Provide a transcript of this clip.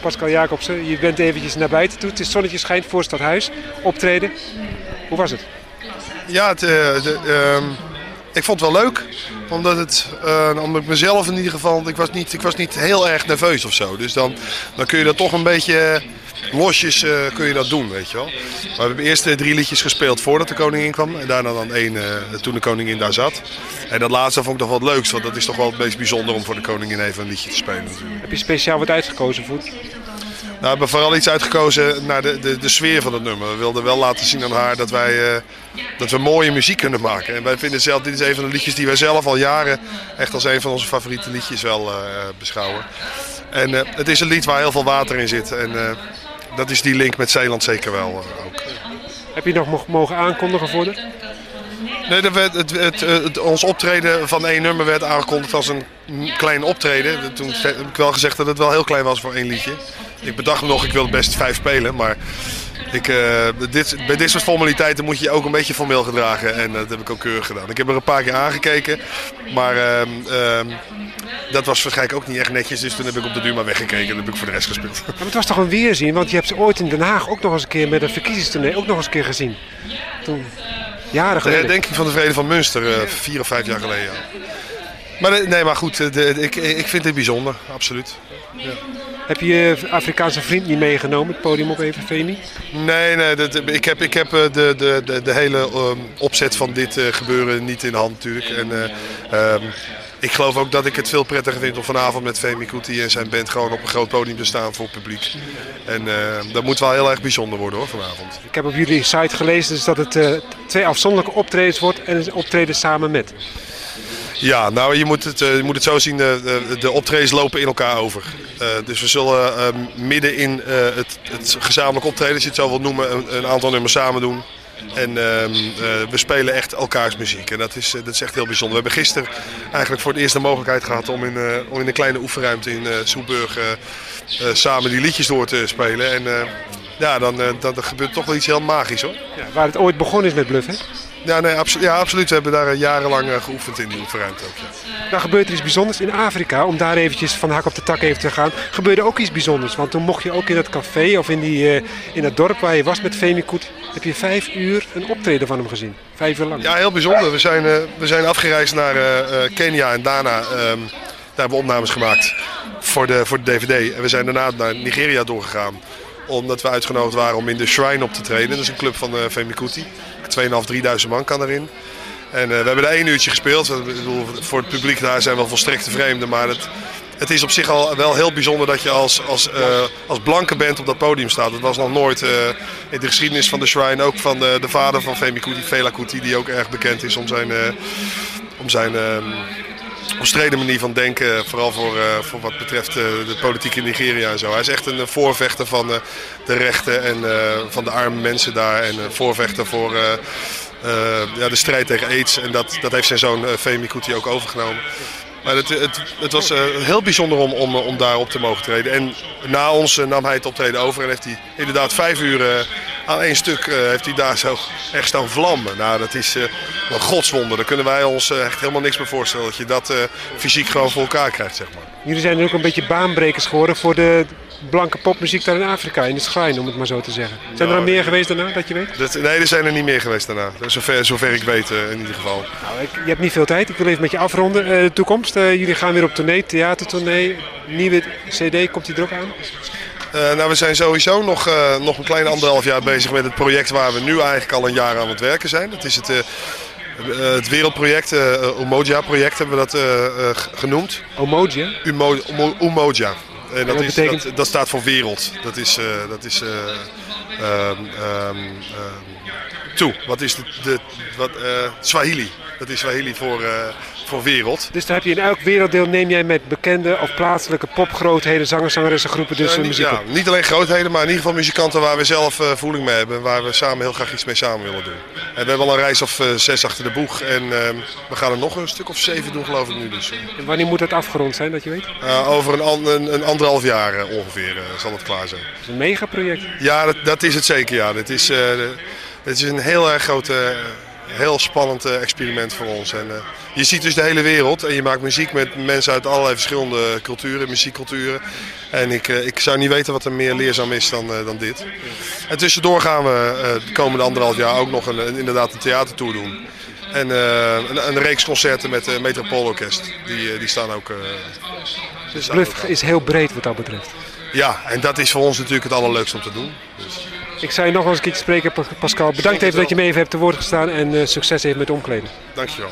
Pascal Jacobsen. Je bent eventjes naar buiten toe. Het is zonnetje schijnt voor Stadhuis. Optreden. Hoe was het? Ja, het, eh, ehm, ik vond het wel leuk. Omdat, het, eh, omdat ik mezelf in ieder geval... Ik was, niet, ik was niet heel erg nerveus of zo. Dus dan, dan kun je dat toch een beetje losjes eh, kun je dat doen, weet je wel. Maar we hebben eerst eh, drie liedjes gespeeld voordat de koningin kwam. En daarna dan één eh, toen de koningin daar zat. En dat laatste vond ik toch wel het leukst. Want dat is toch wel het meest bijzonder om voor de koningin even een liedje te spelen natuurlijk. Heb je speciaal wat uitgekozen voor? Nou, we hebben vooral iets uitgekozen naar de, de, de sfeer van het nummer. We wilden wel laten zien aan haar dat wij dat we mooie muziek kunnen maken. En wij vinden zelf, dit is een van de liedjes die wij zelf al jaren echt als een van onze favoriete liedjes wel beschouwen. En het is een lied waar heel veel water in zit. En dat is die link met Zeeland zeker wel eh, ook. Heb je nog mo- mogen aankondigen voor de? Nee, dat werd, het, het, het- ons optreden van één nummer werd aangekondigd als een klein optreden. Toen heb ik wel gezegd dat het wel heel klein was voor één liedje. Ik bedacht nog, ik wil best vijf spelen, maar ik, eh, dit, bij dit soort formaliteiten moet je je ook een beetje formeel gedragen. En dat heb ik ook keurig gedaan. Ik heb er een paar keer aangekeken, maar ehm, ehm, dat was waarschijnlijk ook niet echt netjes. Dus toen heb ik op de duur maar weggekeken en heb ik voor de rest gespeeld. Maar het was toch een weerzien, want je hebt ze ooit in Den Haag ook nog eens een keer met een verkiezingstournee ook nog eens een keer gezien. Toen, jaren De geleden. herdenking van de Vrede van Münster, eh, vier of vijf jaar geleden. Ja. Maar eh, nee, maar goed, eh, de, ik, ik vind dit bijzonder, absoluut. Heb je je Afrikaanse vriend niet meegenomen, het podium op even, Femi? Nee, nee dat, ik heb, ik heb eh, de, de, de, de hele ehm, opzet van dit eh, gebeuren niet in de hand natuurlijk. En, eh, ehm, ik geloof ook dat ik het veel prettiger vind om vanavond met Femi Kuti en zijn band gewoon op een groot podium te staan voor het publiek. En eh, dat moet wel heel erg bijzonder worden hoor vanavond. Ik heb op jullie site gelezen dus dat het twee afzonderlijke optredens wordt en een optreden samen met. Ja, nou je moet het, eh, je moet het zo zien, de, de, de optredens lopen in elkaar over. Eh, dus we zullen eh, midden in eh, het, het gezamenlijk optreden, als je het zo wilt noemen, een, aantal nummers samen doen. En ehm, eh, we spelen echt elkaars muziek. En dat is, eh, dat is echt heel bijzonder. We hebben gisteren eigenlijk voor het eerst de mogelijkheid gehad om in, eh, om in een kleine oefenruimte in eh Soeburg eh, eh, samen die liedjes door te spelen. En eh, ja, dan, eh, dan, gebeurt toch wel iets heel magisch hoor. Ja, waar het ooit begonnen is met Bluff, hè? Ja, nee, ja absoluut. We hebben daar eh, jarenlang eh, geoefend in die oefenruimte ook. ja. Dan gebeurt er iets bijzonders in Afrika, om daar eventjes van hak op de tak even te gaan. Gebeurde ook iets bijzonders, want toen mocht je ook in dat café of in, die, eh, in dat dorp waar je was met Femi Koet, heb je vijf uur een optreden van hem gezien. Vijf uur lang. Ja, heel bijzonder. We zijn, we zijn afgereisd naar Kenia en daarna ehm, daar hebben we opnames gemaakt voor de, voor de DVD. En we zijn daarna naar Nigeria doorgegaan. Omdat we uitgenodigd waren om in de Shrine op te treden. Dat is een club van uh, Femi Kuti. 2.500, 3.000 man kan erin. En eh, we hebben daar één uurtje gespeeld. Ik bedoel, voor het publiek daar zijn wel volstrekte vreemden. Maar het, het is op zich al wel heel bijzonder dat je als, als, eh, als blanke band op dat podium staat. Dat was nog nooit eh, in de geschiedenis van de Shrine. Ook van de, de vader van Femi Kuti, Fela Kuti, die ook erg bekend is om zijn, om zijn ehm, omstreden manier van denken. Vooral voor, eh, voor wat betreft eh, de politiek in Nigeria en zo. Hij is echt een eh, voorvechter van de rechten en van de arme mensen daar. En een voorvechter voor ja, de strijd tegen aids. En dat, dat heeft zijn zoon Femi Kuti ook overgenomen. Maar het, het, het was heel bijzonder om, om, om daar op te mogen treden. En na ons nam hij het optreden over en heeft hij inderdaad vijf uur aan één stuk heeft hij daar zo echt staan vlammen. Nou, dat is een godswonder. Daar kunnen wij ons eh, echt helemaal niks meer voorstellen. Dat je dat eh, fysiek gewoon voor elkaar krijgt, zeg maar. Jullie zijn ook een beetje baanbrekers geworden voor de blanke popmuziek daar in Afrika, in de schijn, om het maar zo te zeggen. Zijn er al meer geweest daarna, dat je weet? Dat, nee, er zijn er niet meer geweest daarna. Zover, zover ik weet eh, in ieder geval. Nou, ik, je hebt niet veel tijd. Ik wil even met je afronden. De toekomst. Jullie gaan weer op tournee, theatertournee. Nieuwe CD, komt die er ook aan? Nou, we zijn sowieso nog, nog een kleine anderhalf jaar bezig met het project waar we nu eigenlijk al een jaar aan het werken zijn. Dat is het, het wereldproject, uh, Umoja-project hebben we dat eh, eh, genoemd. Omoji, Umo, Umo- Umoja. En dat, is, betekent? dat, dat staat voor wereld. Dat is, eh, dat is eh, ehm, toe. Wat is de, de wat, eh, Swahili? Dat is Swahili voor, eh, voor wereld. Dus daar heb je in elk werelddeel neem jij met bekende of plaatselijke popgrootheden, zangers, zangeressen, groepen dus niet, muziek ja, niet alleen grootheden, maar in ieder geval muzikanten waar we zelf eh, voeling mee hebben. Waar we samen heel graag iets mee samen willen doen. En we hebben al een reis of eh, zes achter de boeg. En ehm, we gaan er nog een stuk of zeven doen geloof ik nu. Dus, En wanneer moet dat afgerond zijn, dat je weet? Het over een, an- een, een anderhalf jaar ongeveer zal het klaar zijn. is een megaproject. Ja, dat, dat is het zeker. Ja. Het, is, het is een heel erg grote, heel spannend eh, experiment voor ons. En, eh, je ziet dus de hele wereld en je maakt muziek met mensen uit allerlei verschillende culturen, muziekculturen. En ik, eh, ik zou niet weten wat er meer leerzaam is dan, dan dit. En tussendoor gaan we de komende anderhalf jaar ook nog een, een- inderdaad een theatertour doen. En een, een reeks concerten met de Metropoolorkest. Die, die staan ook... staan Bluff is heel breed wat dat betreft. Ja, en dat is voor ons natuurlijk het allerleukste om te doen. Ik zou je nog eens een spreken, Pa- Pascal. Bedankt even dat je me even hebt te woord gestaan en eh, succes even met omkleden. Dankjewel.